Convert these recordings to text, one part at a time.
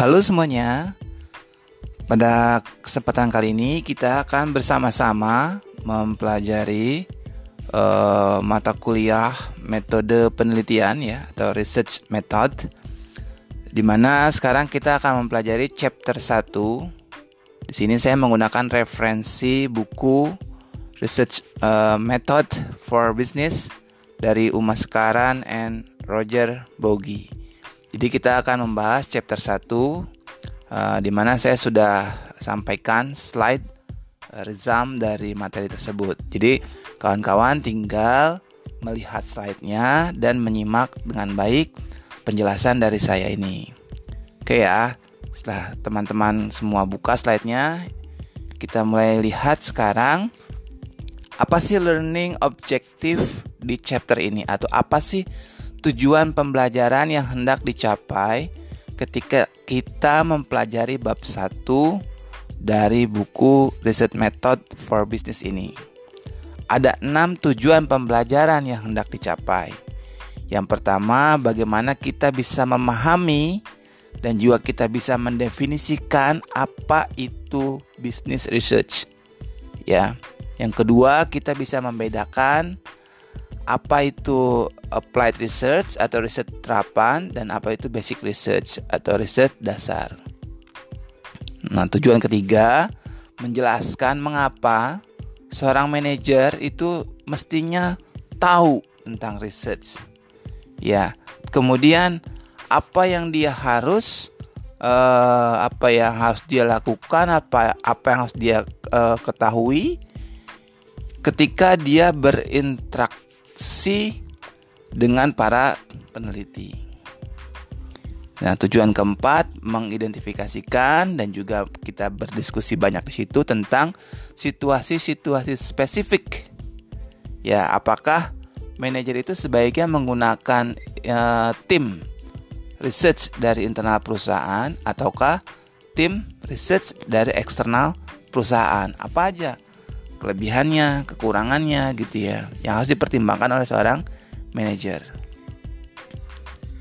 Halo semuanya. Pada kesempatan kali ini kita akan bersama-sama mempelajari uh, mata kuliah metode penelitian ya atau research method di mana sekarang kita akan mempelajari chapter 1. Di sini saya menggunakan referensi buku Research uh, Method for Business dari Uma Sekaran and Roger Bogi. Jadi kita akan membahas chapter 1 uh, di mana saya sudah sampaikan slide uh, resum dari materi tersebut. Jadi kawan-kawan tinggal melihat slide-nya dan menyimak dengan baik penjelasan dari saya ini. Oke ya, setelah teman-teman semua buka slide-nya, kita mulai lihat sekarang apa sih learning objective di chapter ini atau apa sih tujuan pembelajaran yang hendak dicapai ketika kita mempelajari bab 1 dari buku Research Method for Business ini. Ada enam tujuan pembelajaran yang hendak dicapai. Yang pertama, bagaimana kita bisa memahami dan juga kita bisa mendefinisikan apa itu business research. Ya. Yang kedua, kita bisa membedakan apa itu applied research atau riset terapan dan apa itu basic research atau riset dasar. Nah, tujuan ketiga menjelaskan mengapa seorang manajer itu mestinya tahu tentang research Ya, kemudian apa yang dia harus uh, apa yang harus dia lakukan, apa apa yang harus dia uh, ketahui ketika dia berinteraksi dengan para peneliti. Nah, tujuan keempat mengidentifikasikan dan juga kita berdiskusi banyak di situ tentang situasi-situasi spesifik. Ya, apakah manajer itu sebaiknya menggunakan uh, tim research dari internal perusahaan ataukah tim research dari eksternal perusahaan apa aja kelebihannya kekurangannya gitu ya yang harus dipertimbangkan oleh seorang manajer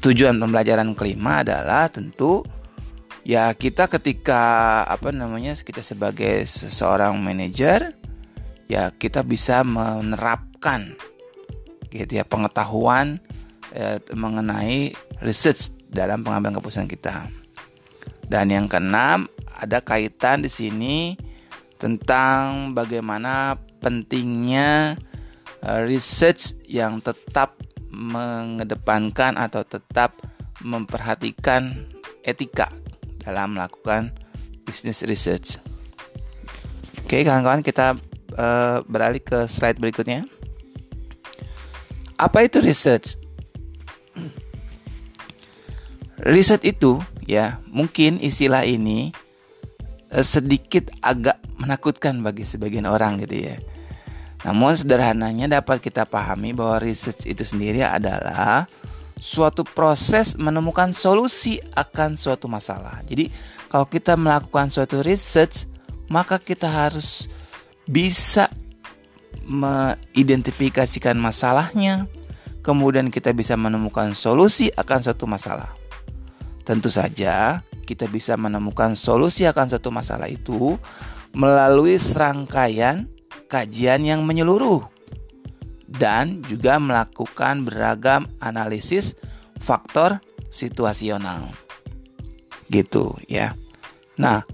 tujuan pembelajaran kelima adalah tentu ya kita ketika apa namanya kita sebagai seseorang manajer ya kita bisa menerapkan gitu ya pengetahuan eh, mengenai research dalam pengambilan keputusan kita. Dan yang keenam ada kaitan di sini tentang bagaimana pentingnya eh, research yang tetap mengedepankan atau tetap memperhatikan etika dalam melakukan business research. Oke, kawan-kawan kita uh, beralih ke slide berikutnya. Apa itu research? Riset itu ya mungkin istilah ini eh, sedikit agak menakutkan bagi sebagian orang gitu ya. Namun sederhananya dapat kita pahami bahwa research itu sendiri adalah suatu proses menemukan solusi akan suatu masalah. Jadi kalau kita melakukan suatu research maka kita harus bisa mengidentifikasikan masalahnya, kemudian kita bisa menemukan solusi akan suatu masalah. Tentu saja, kita bisa menemukan solusi akan suatu masalah itu melalui serangkaian kajian yang menyeluruh dan juga melakukan beragam analisis faktor situasional. Gitu ya. Nah,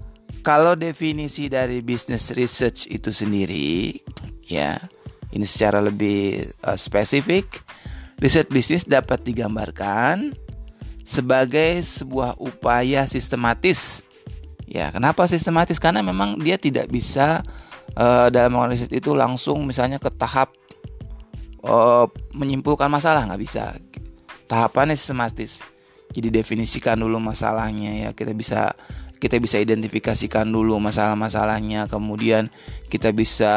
kalau definisi dari business research itu sendiri ya ini secara lebih uh, spesifik riset bisnis dapat digambarkan sebagai sebuah upaya sistematis ya kenapa sistematis? Karena memang dia tidak bisa uh, dalam riset itu langsung misalnya ke tahap uh, menyimpulkan masalah nggak bisa. Tahapannya sistematis. Jadi definisikan dulu masalahnya ya. Kita bisa kita bisa identifikasikan dulu masalah-masalahnya. Kemudian kita bisa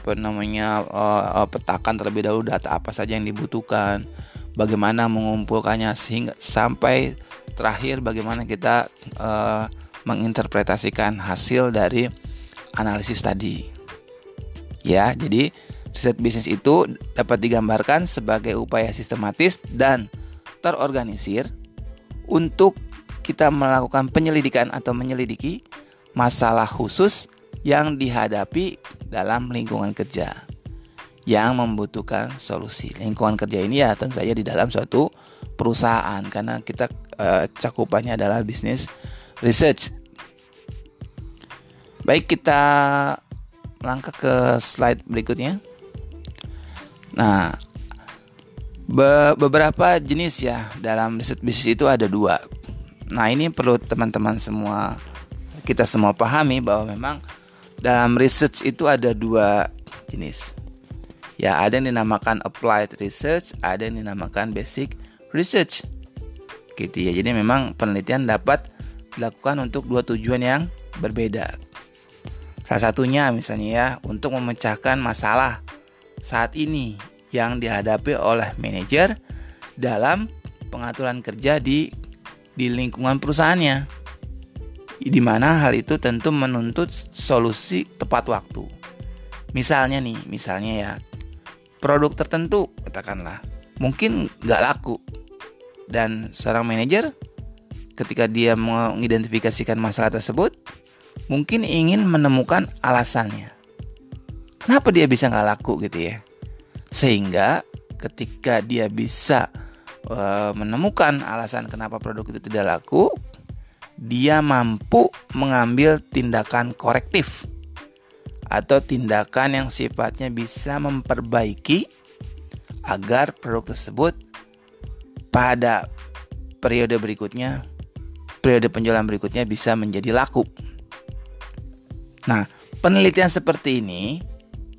apa namanya uh, petakan terlebih dahulu data apa saja yang dibutuhkan. Bagaimana mengumpulkannya sehingga sampai terakhir bagaimana kita uh, menginterpretasikan hasil dari analisis tadi ya jadi riset bisnis itu dapat digambarkan sebagai upaya sistematis dan terorganisir untuk kita melakukan penyelidikan atau menyelidiki masalah khusus yang dihadapi dalam lingkungan kerja yang membutuhkan solusi. Lingkungan kerja ini ya tentu saja di dalam suatu perusahaan karena kita uh, cakupannya adalah bisnis research. Baik kita melangkah ke slide berikutnya. Nah, be beberapa jenis ya dalam riset bisnis itu ada dua. Nah ini perlu teman-teman semua kita semua pahami bahwa memang dalam research itu ada dua jenis. Ya, ada yang dinamakan applied research, ada yang dinamakan basic research. Gitu ya. Jadi memang penelitian dapat dilakukan untuk dua tujuan yang berbeda. Salah satunya misalnya ya untuk memecahkan masalah saat ini yang dihadapi oleh manajer dalam pengaturan kerja di di lingkungan perusahaannya. Di mana hal itu tentu menuntut solusi tepat waktu. Misalnya nih, misalnya ya produk tertentu katakanlah mungkin nggak laku dan seorang manajer ketika dia mengidentifikasikan masalah tersebut mungkin ingin menemukan alasannya. Kenapa dia bisa nggak laku gitu ya? Sehingga ketika dia bisa uh, menemukan alasan kenapa produk itu tidak laku dia mampu mengambil tindakan korektif atau tindakan yang sifatnya bisa memperbaiki agar produk tersebut pada periode berikutnya, periode penjualan berikutnya bisa menjadi laku. Nah, penelitian seperti ini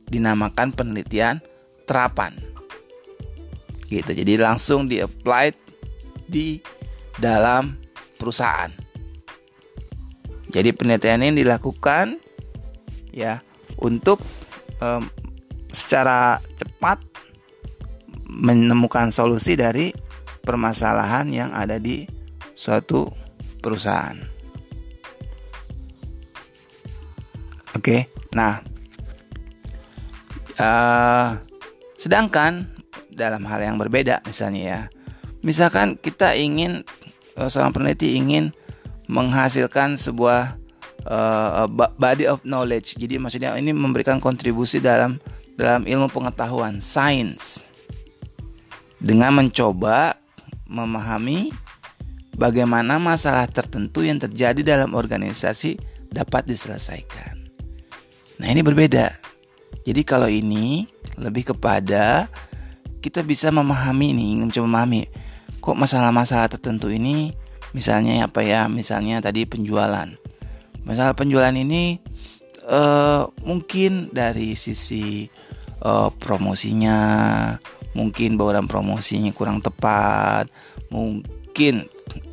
dinamakan penelitian terapan. Gitu. Jadi langsung di applied di dalam perusahaan. Jadi penelitian ini dilakukan ya untuk um, secara cepat menemukan solusi dari permasalahan yang ada di suatu perusahaan. Oke, nah, uh, sedangkan dalam hal yang berbeda, misalnya ya, misalkan kita ingin uh, seorang peneliti ingin menghasilkan sebuah uh, body of knowledge. Jadi maksudnya ini memberikan kontribusi dalam dalam ilmu pengetahuan, sains. Dengan mencoba memahami bagaimana masalah tertentu yang terjadi dalam organisasi dapat diselesaikan. Nah, ini berbeda. Jadi kalau ini lebih kepada kita bisa memahami nih, mencoba memahami kok masalah-masalah tertentu ini misalnya apa ya, misalnya tadi penjualan masalah penjualan ini uh, mungkin dari sisi uh, promosinya mungkin bauran promosinya kurang tepat mungkin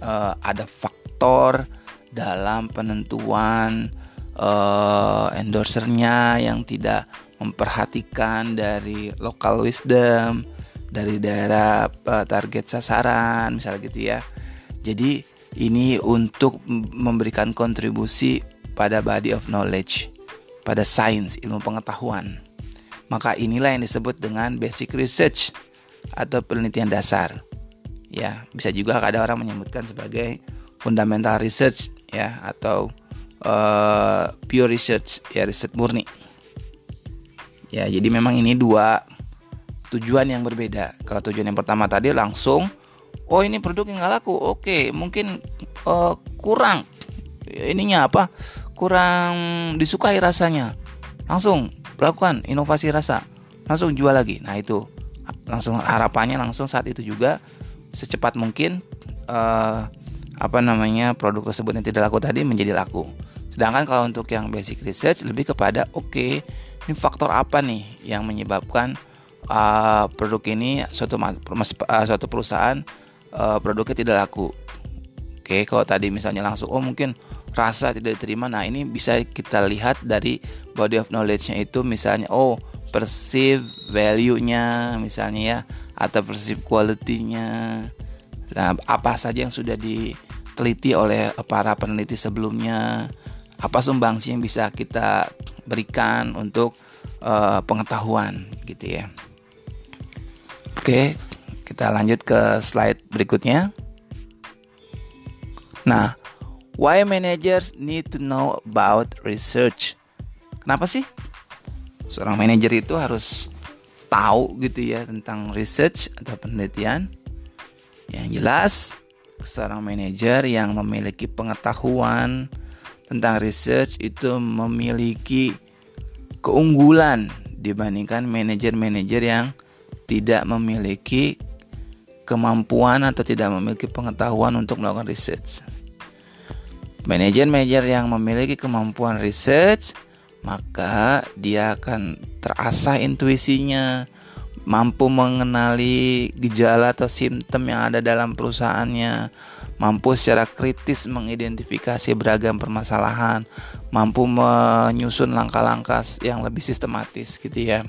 uh, ada faktor dalam penentuan uh, endorsernya yang tidak memperhatikan dari local wisdom dari daerah uh, target sasaran misalnya gitu ya jadi ini untuk memberikan kontribusi pada body of knowledge, pada sains, ilmu pengetahuan. Maka inilah yang disebut dengan basic research atau penelitian dasar. Ya, bisa juga ada orang menyebutkan sebagai fundamental research ya atau uh, pure research ya riset murni. Ya, jadi memang ini dua tujuan yang berbeda. Kalau tujuan yang pertama tadi langsung oh ini produk yang nggak laku oke mungkin uh, kurang ininya apa kurang disukai rasanya langsung lakukan inovasi rasa langsung jual lagi nah itu langsung harapannya langsung saat itu juga secepat mungkin uh, apa namanya produk tersebut yang tidak laku tadi menjadi laku sedangkan kalau untuk yang basic research lebih kepada oke okay, ini faktor apa nih yang menyebabkan uh, produk ini suatu uh, suatu perusahaan uh, produknya tidak laku. Oke, kalau tadi misalnya langsung oh mungkin rasa tidak diterima. Nah, ini bisa kita lihat dari body of knowledge-nya itu misalnya oh perceive value-nya misalnya ya atau perceive quality-nya. Nah, apa saja yang sudah diteliti oleh para peneliti sebelumnya? Apa sumbangsi yang bisa kita berikan untuk uh, pengetahuan gitu ya. Oke, kita lanjut ke slide berikutnya. Nah, why managers need to know about research? Kenapa sih seorang manajer itu harus tahu gitu ya tentang research atau penelitian? Yang jelas, seorang manajer yang memiliki pengetahuan tentang research itu memiliki keunggulan dibandingkan manajer-manajer yang tidak memiliki kemampuan atau tidak memiliki pengetahuan untuk melakukan research. Manajer-manajer yang memiliki kemampuan research, maka dia akan terasah intuisinya, mampu mengenali gejala atau simptom yang ada dalam perusahaannya, mampu secara kritis mengidentifikasi beragam permasalahan, mampu menyusun langkah-langkah yang lebih sistematis gitu ya.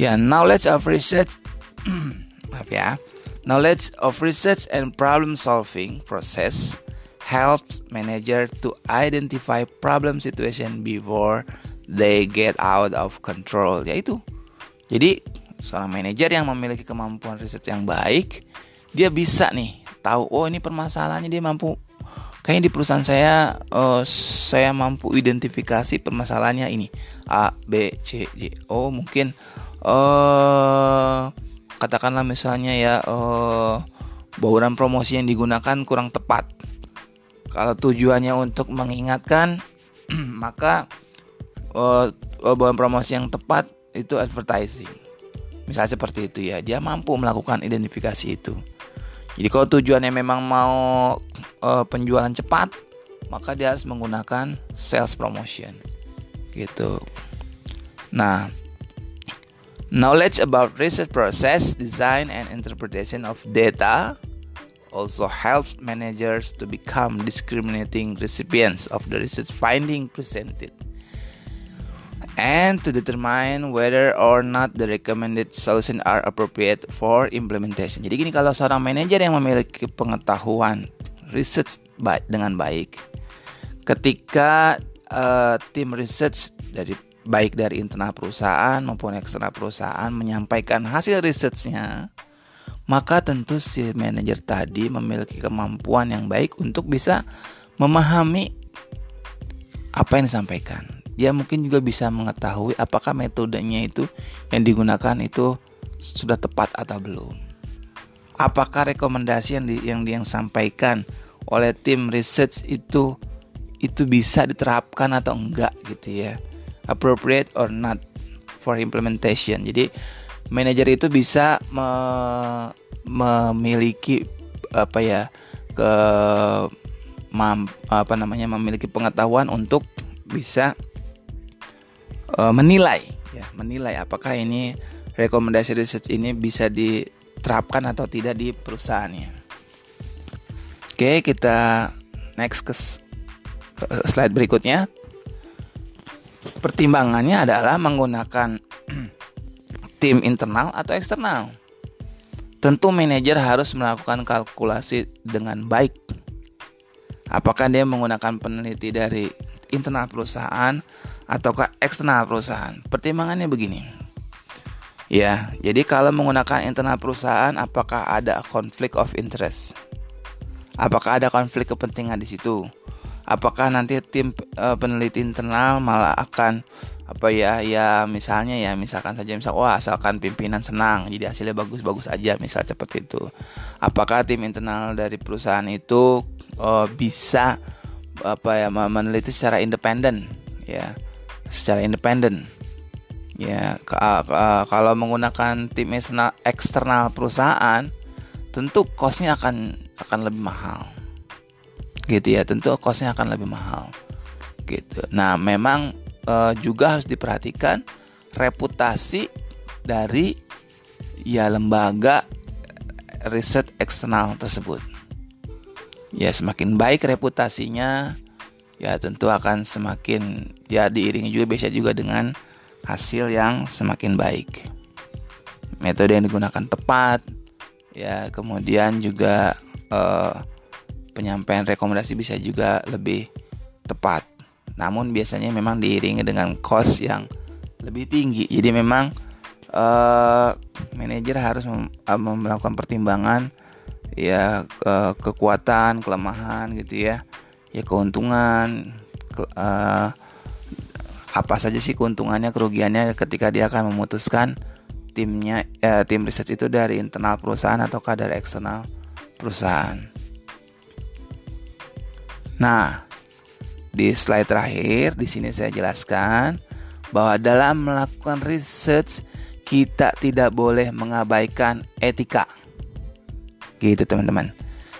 Ya, knowledge of research maaf ya. Knowledge of research and problem solving process helps manager to identify problem situation before they get out of control yaitu jadi seorang manajer yang memiliki kemampuan riset yang baik dia bisa nih tahu oh ini permasalahannya dia mampu kayaknya di perusahaan saya uh, saya mampu identifikasi permasalahannya ini A B C D oh mungkin uh, katakanlah misalnya ya uh, bauran promosi yang digunakan kurang tepat. Kalau tujuannya untuk mengingatkan, maka uh, bauran promosi yang tepat itu advertising. Misalnya seperti itu ya, dia mampu melakukan identifikasi itu. Jadi kalau tujuannya memang mau uh, penjualan cepat, maka dia harus menggunakan sales promotion. Gitu. Nah, Knowledge about research process, design, and interpretation of data also helps managers to become discriminating recipients of the research finding presented and to determine whether or not the recommended solution are appropriate for implementation. Jadi gini kalau seorang manajer yang memiliki pengetahuan research baik dengan baik ketika uh, tim research dari baik dari internal perusahaan maupun eksternal perusahaan menyampaikan hasil risetnya, maka tentu si manajer tadi memiliki kemampuan yang baik untuk bisa memahami apa yang disampaikan. Dia mungkin juga bisa mengetahui apakah metodenya itu yang digunakan itu sudah tepat atau belum. Apakah rekomendasi yang di, yang disampaikan oleh tim research itu itu bisa diterapkan atau enggak gitu ya appropriate or not for implementation. Jadi manajer itu bisa me memiliki apa ya ke apa namanya memiliki pengetahuan untuk bisa uh, menilai ya menilai apakah ini rekomendasi research ini bisa diterapkan atau tidak di perusahaannya. Oke, kita next ke slide berikutnya pertimbangannya adalah menggunakan tim internal atau eksternal. Tentu manajer harus melakukan kalkulasi dengan baik. Apakah dia menggunakan peneliti dari internal perusahaan ataukah eksternal perusahaan? Pertimbangannya begini. Ya, jadi kalau menggunakan internal perusahaan apakah ada konflik of interest? Apakah ada konflik kepentingan di situ? apakah nanti tim uh, peneliti internal malah akan apa ya ya misalnya ya misalkan saja misal wah asalkan pimpinan senang jadi hasilnya bagus-bagus aja misal seperti itu apakah tim internal dari perusahaan itu uh, bisa apa ya meneliti secara independen ya secara independen? Ya kalau menggunakan tim eksternal, eksternal perusahaan tentu costnya akan akan lebih mahal. Gitu ya tentu kosnya akan lebih mahal. Gitu. Nah memang e, juga harus diperhatikan reputasi dari ya lembaga riset eksternal tersebut ya semakin baik reputasinya ya tentu akan semakin ya diiringi juga bisa juga dengan hasil yang semakin baik metode yang digunakan tepat ya kemudian juga uh, penyampaian rekomendasi bisa juga lebih tepat. Namun biasanya memang diiringi dengan cost yang lebih tinggi. Jadi memang uh, manajer harus mem uh, melakukan pertimbangan ya ke kekuatan kelemahan gitu ya ya keuntungan ke, uh, apa saja sih keuntungannya kerugiannya ketika dia akan memutuskan timnya eh, tim riset itu dari internal perusahaan ataukah dari eksternal perusahaan. Nah, di slide terakhir di sini saya jelaskan bahwa dalam melakukan research kita tidak boleh mengabaikan etika. Gitu teman-teman.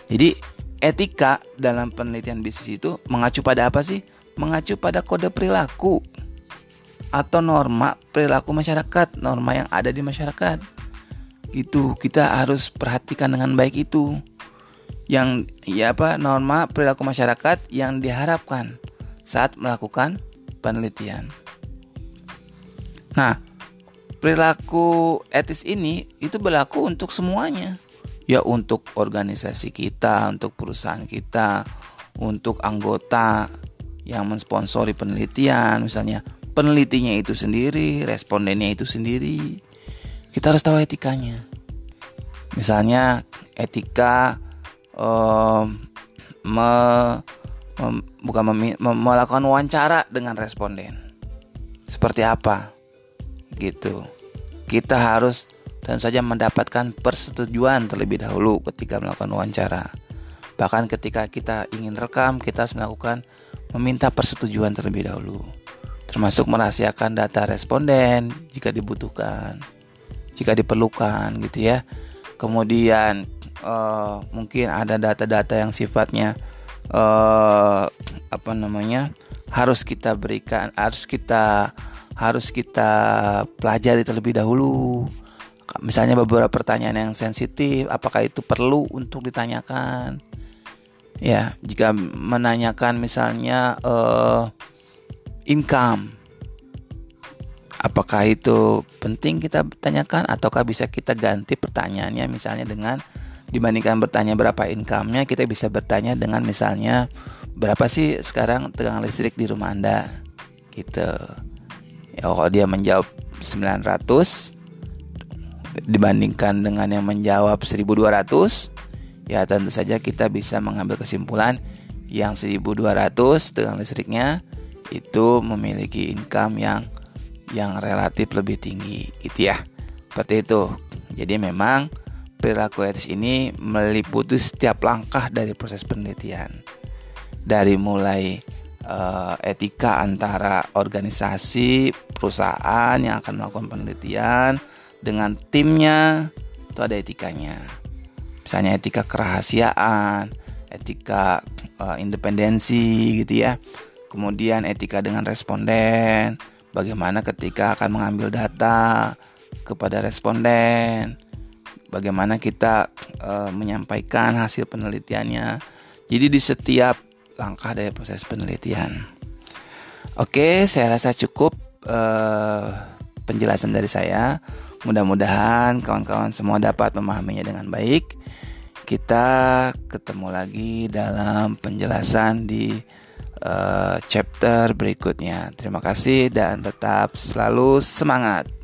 Jadi etika dalam penelitian bisnis itu mengacu pada apa sih? Mengacu pada kode perilaku atau norma perilaku masyarakat, norma yang ada di masyarakat. Itu kita harus perhatikan dengan baik itu. Yang ya apa norma perilaku masyarakat yang diharapkan saat melakukan penelitian. Nah, perilaku etis ini itu berlaku untuk semuanya. Ya untuk organisasi kita, untuk perusahaan kita, untuk anggota yang mensponsori penelitian misalnya penelitinya itu sendiri, respondennya itu sendiri. Kita harus tahu etikanya. Misalnya etika um, me, mem, bukan mem, mem, melakukan wawancara dengan responden. Seperti apa? Gitu. Kita harus tentu saja mendapatkan persetujuan terlebih dahulu ketika melakukan wawancara. Bahkan ketika kita ingin rekam, kita harus melakukan meminta persetujuan terlebih dahulu termasuk merahasiakan data responden jika dibutuhkan, jika diperlukan gitu ya. Kemudian uh, mungkin ada data-data yang sifatnya uh, apa namanya harus kita berikan, harus kita harus kita pelajari terlebih dahulu. Misalnya beberapa pertanyaan yang sensitif, apakah itu perlu untuk ditanyakan? Ya, jika menanyakan misalnya uh, income. Apakah itu penting kita tanyakan ataukah bisa kita ganti pertanyaannya misalnya dengan dibandingkan bertanya berapa income-nya kita bisa bertanya dengan misalnya berapa sih sekarang tegangan listrik di rumah Anda? Gitu. Ya kalau dia menjawab 900 dibandingkan dengan yang menjawab 1200 ya tentu saja kita bisa mengambil kesimpulan yang 1200 tegangan listriknya itu memiliki income yang yang relatif lebih tinggi gitu ya. Seperti itu. Jadi memang perilaku etis ini meliputi setiap langkah dari proses penelitian. Dari mulai uh, etika antara organisasi perusahaan yang akan melakukan penelitian dengan timnya itu ada etikanya. Misalnya etika kerahasiaan etika uh, independensi gitu ya. Kemudian etika dengan responden, bagaimana ketika akan mengambil data kepada responden, bagaimana kita e, menyampaikan hasil penelitiannya. Jadi di setiap langkah dari proses penelitian. Oke, saya rasa cukup e, penjelasan dari saya. Mudah-mudahan kawan-kawan semua dapat memahaminya dengan baik. Kita ketemu lagi dalam penjelasan di uh, chapter berikutnya. Terima kasih dan tetap selalu semangat.